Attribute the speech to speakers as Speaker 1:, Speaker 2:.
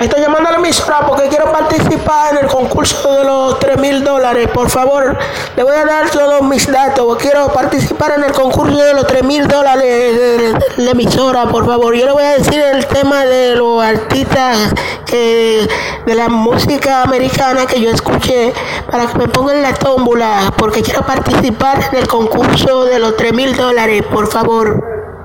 Speaker 1: Estoy llamando a la emisora porque quiero participar en el concurso de los 3 mil dólares. Por favor, le voy a dar todos mis datos. Quiero participar en el concurso de los 3 mil dólares de la emisora, por favor. Yo le voy a decir el tema de los artistas que, de la música americana que yo escuché para que me pongan la tómbula, porque quiero participar en el concurso de los 3 mil dólares, por favor.